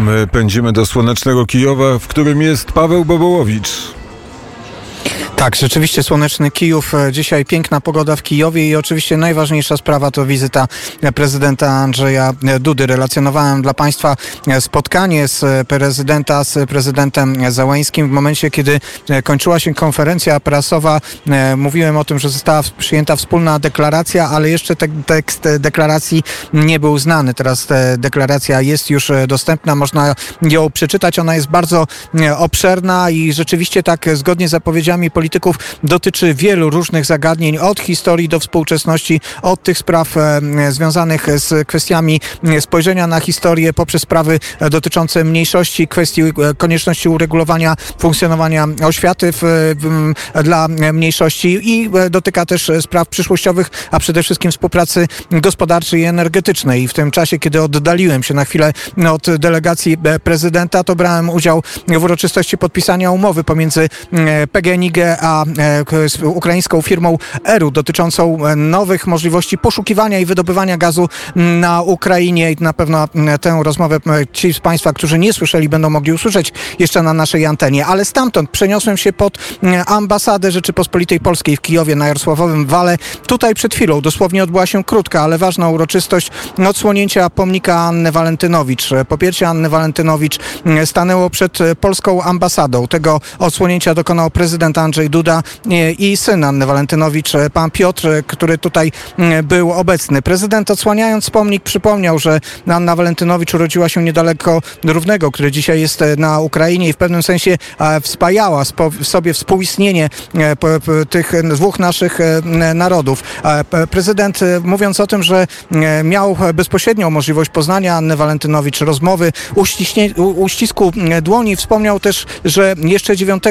My pędzimy do słonecznego Kijowa, w którym jest Paweł Bobołowicz. Tak, rzeczywiście słoneczny Kijów. E, Dzisiaj piękna pogoda w Kijowie i oczywiście najważniejsza sprawa to wizyta prezydenta Andrzeja Dudy. Relacjonowałem dla Państwa e, spotkanie z prezydenta z prezydentem Załańskim w momencie, kiedy e, kończyła się konferencja prasowa. Mówiłem o tym, że została przyjęta wspólna deklaracja, ale jeszcze te, tekst deklaracji nie był znany. Teraz deklaracja jest już dostępna, można ją przeczytać. Ona jest bardzo obszerna i rzeczywiście tak zgodnie z zapowiedziami polityków polityków dotyczy wielu różnych zagadnień, od historii do współczesności, od tych spraw e, związanych z kwestiami spojrzenia na historię poprzez sprawy dotyczące mniejszości, kwestii e, konieczności uregulowania funkcjonowania oświaty w, w, dla mniejszości i e, dotyka też spraw przyszłościowych, a przede wszystkim współpracy gospodarczej i energetycznej. I w tym czasie, kiedy oddaliłem się na chwilę od delegacji prezydenta, to brałem udział w uroczystości podpisania umowy pomiędzy PGNiG a z ukraińską firmą Eru dotyczącą e, nowych możliwości poszukiwania i wydobywania gazu na Ukrainie. I na pewno tę rozmowę ci z Państwa, którzy nie słyszeli, będą mogli usłyszeć jeszcze na naszej antenie. Ale stamtąd przeniosłem się pod ambasadę Rzeczypospolitej Polskiej w Kijowie na Jarosławowym Wale. Tutaj przed chwilą dosłownie odbyła się krótka, ale ważna uroczystość odsłonięcia pomnika Anny Walentynowicz. Popięcie Anny Walentynowicz stanęło przed polską ambasadą. Tego odsłonięcia dokonał prezydent Andrzej Duda i syn Anny Walentynowicz, e, pan Piotr, e, który tutaj był obecny. Prezydent odsłaniając pomnik przypomniał, że Anna Walentynowicz urodziła się niedaleko Równego, który dzisiaj jest e, na Ukrainie i w pewnym sensie wspajała sobie współistnienie tych dwóch naszych narodów. Prezydent mówiąc o tym, że miał bezpośrednią możliwość poznania Anny Walentynowicz, rozmowy, uścisku dłoni, wspomniał też, że jeszcze 9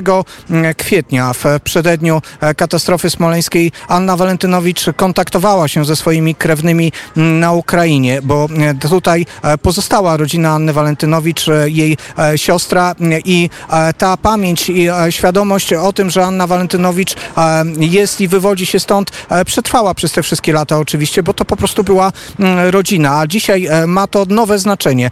kwietnia w przededniu e, katastrofy smoleńskiej Anna Walentynowicz kontaktowała się ze swoimi krewnymi na Ukrainie, bo e, tutaj e, pozostała rodzina Anny Walentynowicz, jej siostra i ta pamięć i świadomość o tym, że Anna Walentynowicz jest i wywodzi się stąd, przetrwała przez te wszystkie lata oczywiście, bo to po prostu była rodzina, a dzisiaj ma to nowe znaczenie.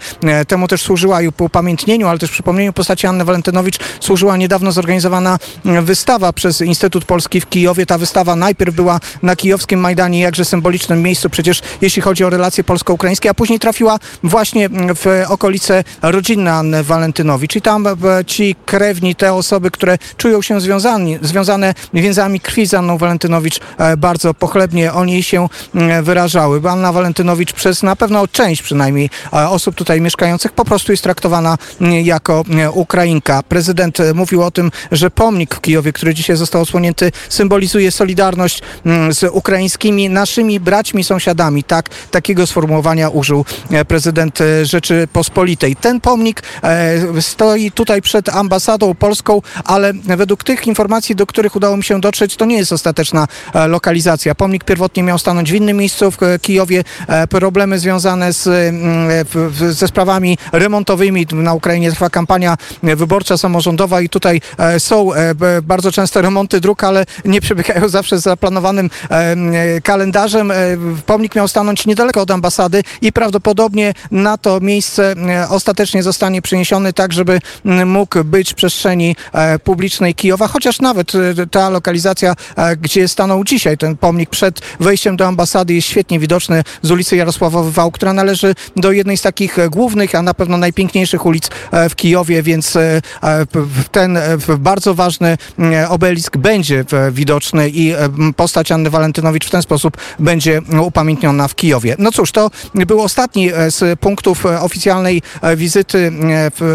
Temu też służyła i po upamiętnieniu, ale też przypomnieniu postaci Anny Walentynowicz służyła niedawno zorganizowana wystawa wystawa przez Instytut Polski w Kijowie. Ta wystawa najpierw była na kijowskim Majdanie, jakże symbolicznym miejscu przecież, jeśli chodzi o relacje polsko-ukraińskie, a później trafiła właśnie w okolice rodzinne Anny Walentynowicz. I tam e, ci krewni, te osoby, które czują się związani, związane więzami krwi z Anną Walentynowicz, e, bardzo pochlebnie o niej się wyrażały. Anna Walentynowicz przez na pewno część przynajmniej e, osób tutaj mieszkających po prostu jest traktowana jako Ukrainka. Prezydent mówił o tym, że pomnik w Kijowie, który dzisiaj został osłonięty, symbolizuje solidarność mm, z ukraińskimi naszymi braćmi, sąsiadami. Tak, takiego sformułowania użył e, prezydent e, Rzeczypospolitej. Ten pomnik e, stoi tutaj przed ambasadą polską, ale według tych informacji, do których udało mi się dotrzeć, to nie jest ostateczna lokalizacja. Pomnik pierwotnie miał stanąć w innym miejscu w Kijowie. Problemy związane z, mm, ze sprawami remontowymi. Na Ukrainie trwa kampania wyborcza samorządowa i tutaj są bardzo często remonty dróg, ale nie przebiegają zawsze z zaplanowanym kalendarzem. E, pomnik miał stanąć niedaleko od ambasady i prawdopodobnie na to miejsce e, ostatecznie zostanie przeniesiony tak, żeby mógł być w przestrzeni e, publicznej Kijowa, chociaż nawet ta lokalizacja, gdzie stanął dzisiaj ten pomnik przed wejściem do ambasady jest świetnie widoczny z ulicy Jarosławowy Wał, która należy do jednej z takich głównych, a na pewno najpiękniejszych ulic w Kijowie, więc ten bardzo ważny obelisk będzie e, widoczny i e, postać Anny Walentynowicz w ten sposób będzie upamiętniona w Kijowie. No cóż, to był ostatni e, z punktów oficjalnej wizyty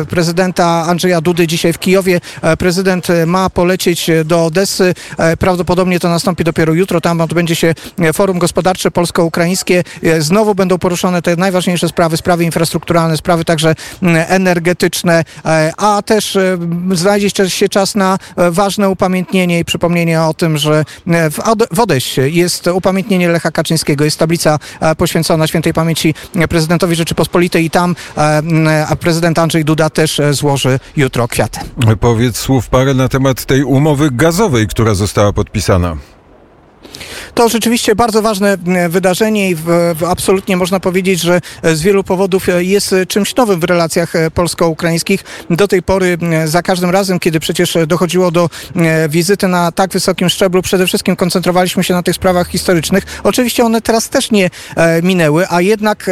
prezydenta Andrzeja Dudy dzisiaj w Kijowie. Prezydent ma polecieć do Odessy. Prawdopodobnie to nastąpi dopiero jutro. Tam odbędzie się forum gospodarcze polsko-ukraińskie. Znowu będą poruszone te najważniejsze sprawy, sprawy infrastrukturalne, sprawy także energetyczne, a też znajdzie się czas na ważne upamiętnienie i przypomnienie o tym, że e, w, w Odessie jest upamiętnienie Lecha Kaczyńskiego, jest tablica e, poświęcona świętej pamięci prezydentowi Rzeczypospolitej i tam e, prezydent Andrzej Duda też złoży jutro kwiaty. Powiedz słów parę na temat tej umowy gazowej, która została podpisana. To rzeczywiście bardzo ważne wydarzenie i w, w absolutnie można powiedzieć, że z wielu powodów jest czymś nowym w relacjach polsko-ukraińskich. Do tej pory za każdym razem, kiedy przecież dochodziło do wizyty na tak wysokim szczeblu, przede wszystkim koncentrowaliśmy się na tych sprawach historycznych. Oczywiście one teraz też nie minęły, a jednak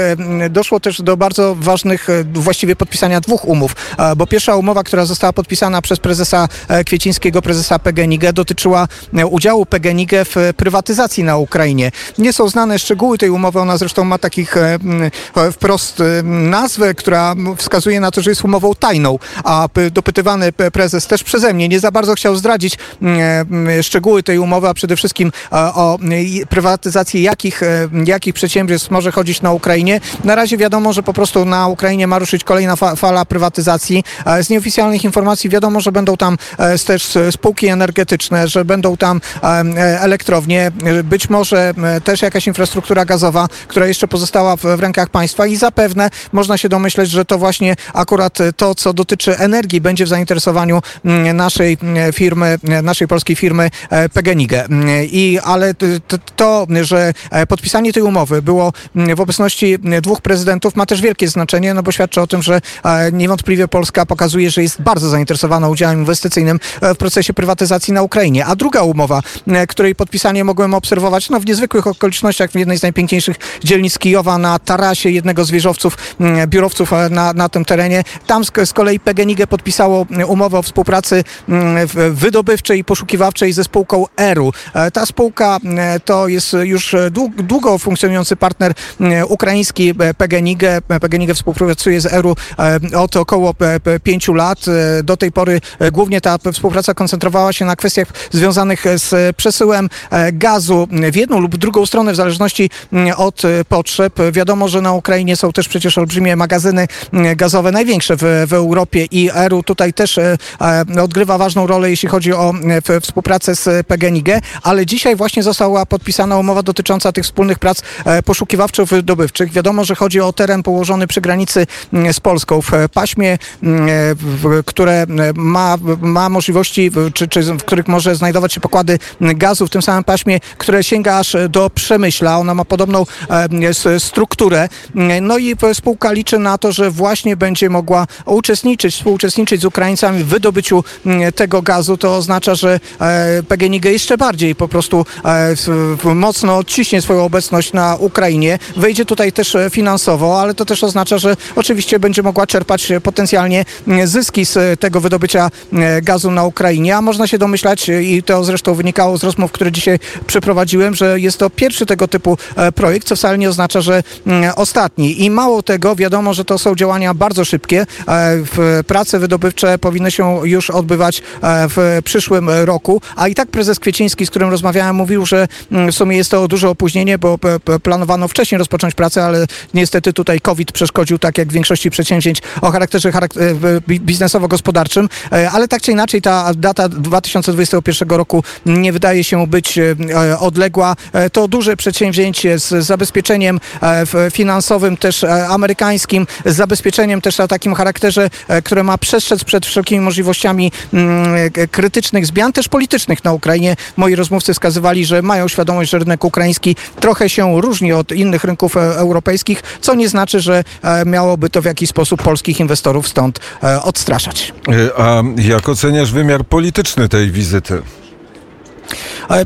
doszło też do bardzo ważnych, właściwie podpisania dwóch umów, bo pierwsza umowa, która została podpisana przez prezesa Kwiecińskiego, prezesa PGNiG dotyczyła udziału PGNiG w prywatyzacji na Ukrainie. Nie są znane szczegóły tej umowy, ona zresztą ma takich e, wprost e, nazwę, która wskazuje na to, że jest umową tajną, a dopytywany prezes też przeze mnie nie za bardzo chciał zdradzić szczegóły tej umowy, a przede wszystkim e, o prywatyzacji jakich, jakich przedsiębiorstw może chodzić na Ukrainie. Na razie wiadomo, że po prostu na Ukrainie ma ruszyć kolejna fala prywatyzacji. Z nieoficjalnych informacji wiadomo, że będą tam też spółki energetyczne, że będą tam elektrownie, być może też jakaś infrastruktura gazowa, która jeszcze pozostała w, w rękach państwa i zapewne można się domyśleć, że to właśnie akurat to, co dotyczy energii, będzie w zainteresowaniu naszej firmy, naszej polskiej firmy e, PGNiG. I, ale to, że e, podpisanie tej umowy było w obecności dwóch prezydentów ma też wielkie znaczenie, no bo świadczy o tym, że e, niewątpliwie Polska pokazuje, że jest bardzo zainteresowana udziałem inwestycyjnym w procesie prywatyzacji na Ukrainie. A druga umowa, której podpisanie mogłem obserwować no, w niezwykłych okolicznościach w jednej z najpiękniejszych dzielnic Kijowa na tarasie jednego z wieżowców, mm, biurowców e, na, na tym terenie. Tam z, z kolei PGNiG podpisało mm, umowę o współpracy mm, wydobywczej i poszukiwawczej ze spółką ERU. E, ta spółka to jest już długo funkcjonujący partner ukraiński PGNiG. PGNiG współpracuje z ERU od około pięciu lat. Do tej pory głównie ta współpraca koncentrowała się na kwestiach związanych z przesyłem gazu w jedną lub drugą stronę, w zależności mm, od e, potrzeb. Wiadomo, że na Ukrainie są też przecież olbrzymie magazyny mm, gazowe, największe w, w Europie i ERU tutaj też e, e, odgrywa ważną rolę, jeśli chodzi o współpracę z PGNiG, ale dzisiaj właśnie została podpisana umowa dotycząca tych wspólnych prac poszukiwawczo-wydobywczych. Wiadomo, że chodzi o teren położony przy granicy mm, z Polską, w paśmie, które ma, ma możliwości, czy, czy w których może znajdować się pokłady gazu, w tym samym paśmie, które sięga aż do Przemyśla. Ona ma podobną e, strukturę. No i spółka liczy na to, że właśnie będzie mogła uczestniczyć, współuczestniczyć z Ukraińcami w wydobyciu tego gazu. To oznacza, że e, PGNiG jeszcze bardziej po prostu e, mocno odciśnie swoją obecność na Ukrainie. Wejdzie tutaj też finansowo, ale to też oznacza, że oczywiście będzie mogła czerpać potencjalnie zyski z tego wydobycia gazu na Ukrainie, a można się domyślać i to zresztą wynikało z rozmów, które dzisiaj przeprowadziłem, że jest to pierwszy tego typu e, projekt, co wcale nie oznacza, że mm, ostatni. I mało tego, wiadomo, że to są działania bardzo szybkie. E, prace wydobywcze powinny się już odbywać e, w przyszłym roku, a i tak prezes Kwieciński, z którym rozmawiałem, mówił, że mm, w sumie jest to duże opóźnienie, bo planowano wcześniej rozpocząć pracę, ale niestety tutaj COVID przeszkodził, tak jak w większości przedsięwzięć o charakterze biznesowo-gospodarczym, ale tak czy inaczej ta data 2021 roku nie wydaje się być odległa. E, to duże przedsięwzięcie z zabezpieczeniem e, finansowym też e, amerykańskim, z zabezpieczeniem też o takim charakterze, które ma przestrzec przed wszelkimi możliwościami mm, krytycznych zmian, też politycznych na Ukrainie. Moi rozmówcy wskazywali, że mają świadomość, że rynek ukraiński trochę się różni od innych rynków europejskich, co nie znaczy, że miałoby to w jakiś sposób polskich inwestorów stąd odstraszać. A jak oceniasz wymiar polityczny tej wizyty?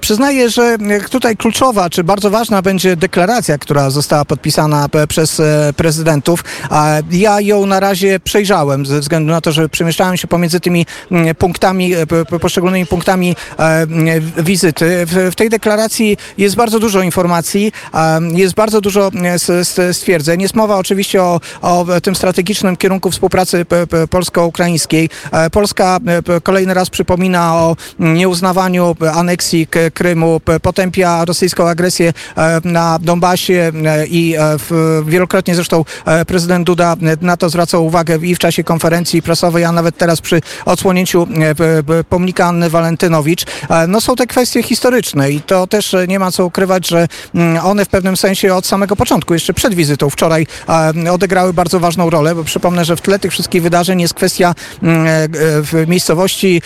Przyznaję, że tutaj kluczowa, czy bardzo ważna będzie deklaracja, która została podpisana przez e, prezydentów. Ja ją na razie przejrzałem ze względu na to, że przemieszczałem się pomiędzy tymi punktami, e, poszczególnymi punktami e, wizyty. W tej deklaracji jest bardzo dużo informacji, jest bardzo dużo stwierdzeń. Jest mowa oczywiście o, o tym strategicznym kierunku współpracy polsko-ukraińskiej. Polska kolejny raz przypomina o nieuznawaniu aneksji Krymu, potępia rosyjską agresję e, na Donbasie e, i e, wielokrotnie zresztą prezydent Duda na to zwracał uwagę i w czasie konferencji prasowej, a nawet teraz przy odsłonięciu pomnika Anny Walentynowicz. No są te kwestie historyczne i to też nie ma co ukrywać, że mm, one w pewnym sensie od samego początku, jeszcze przed wizytą wczoraj odegrały bardzo ważną rolę, bo przypomnę, że w tle tych wszystkich wydarzeń jest kwestia mm, w miejscowości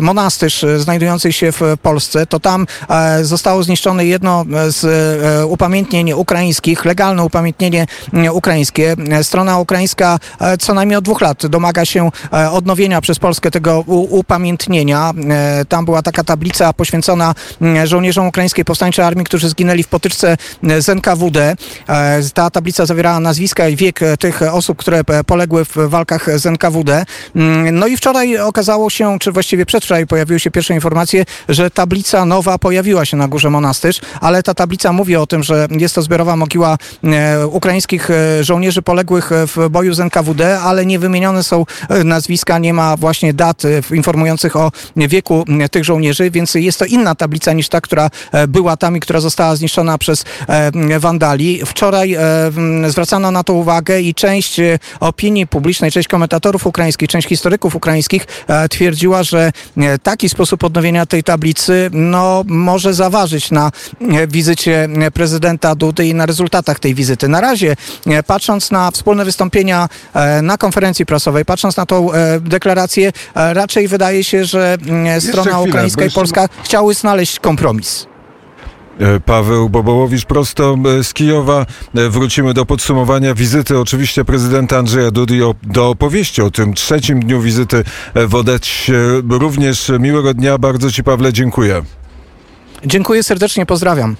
Monastyż znajdującej się w Polsce Polsce, to tam e, zostało zniszczone jedno z e, upamiętnień ukraińskich, legalne upamiętnienie e, ukraińskie. E, Strona ukraińska e, co najmniej od dwóch lat domaga się e, odnowienia przez Polskę tego upamiętnienia. E, Tam była taka tablica poświęcona mm, żołnierzom ukraińskiej powstańczej armii, którzy zginęli w potyczce e, z NKWD. E, Ta tablica zawierała nazwiska i wiek e, tych osób, które e, poległy w walkach z NKWD. Mm, No i wczoraj okazało się, czy właściwie przedwczoraj pojawiły się pierwsze informacje, że tablica nowa pojawiła się na Górze Monastyr, ale ta tablica mówi o tym, że jest to zbiorowa mogiła e, ukraińskich e, żołnierzy poległych e, w boju z NKWD, ale nie wymienione są nazwiska, nie ma właśnie dat informujących o wieku tych żołnierzy, więc jest to inna tablica niż ta, która była tam i która została zniszczona przez wandali. Wczoraj zwracano na to uwagę i część opinii publicznej, część komentatorów ukraińskich, część historyków ukraińskich twierdziła, że taki sposób odnowienia tej tablicy no, może zaważyć na e, wizycie e, prezydenta Dudy i na rezultatach tej wizyty. Na razie, e, patrząc na wspólne wystąpienia na konferencji prasowej, patrząc na tą deklarację, raczej wydaje się, że strona chwilę, ukraińska i polska chciały znaleźć kompromis. E, Paweł Bobołowicz prosto e, z Kijowa. E, Wrócimy do podsumowania wizyty oczywiście prezydenta Andrzeja Dudy do opowieści o tym trzecim dniu wizyty w Odecie. Również miłego dnia. Bardzo Ci Pawle dziękuję. Dziękuję serdecznie, pozdrawiam.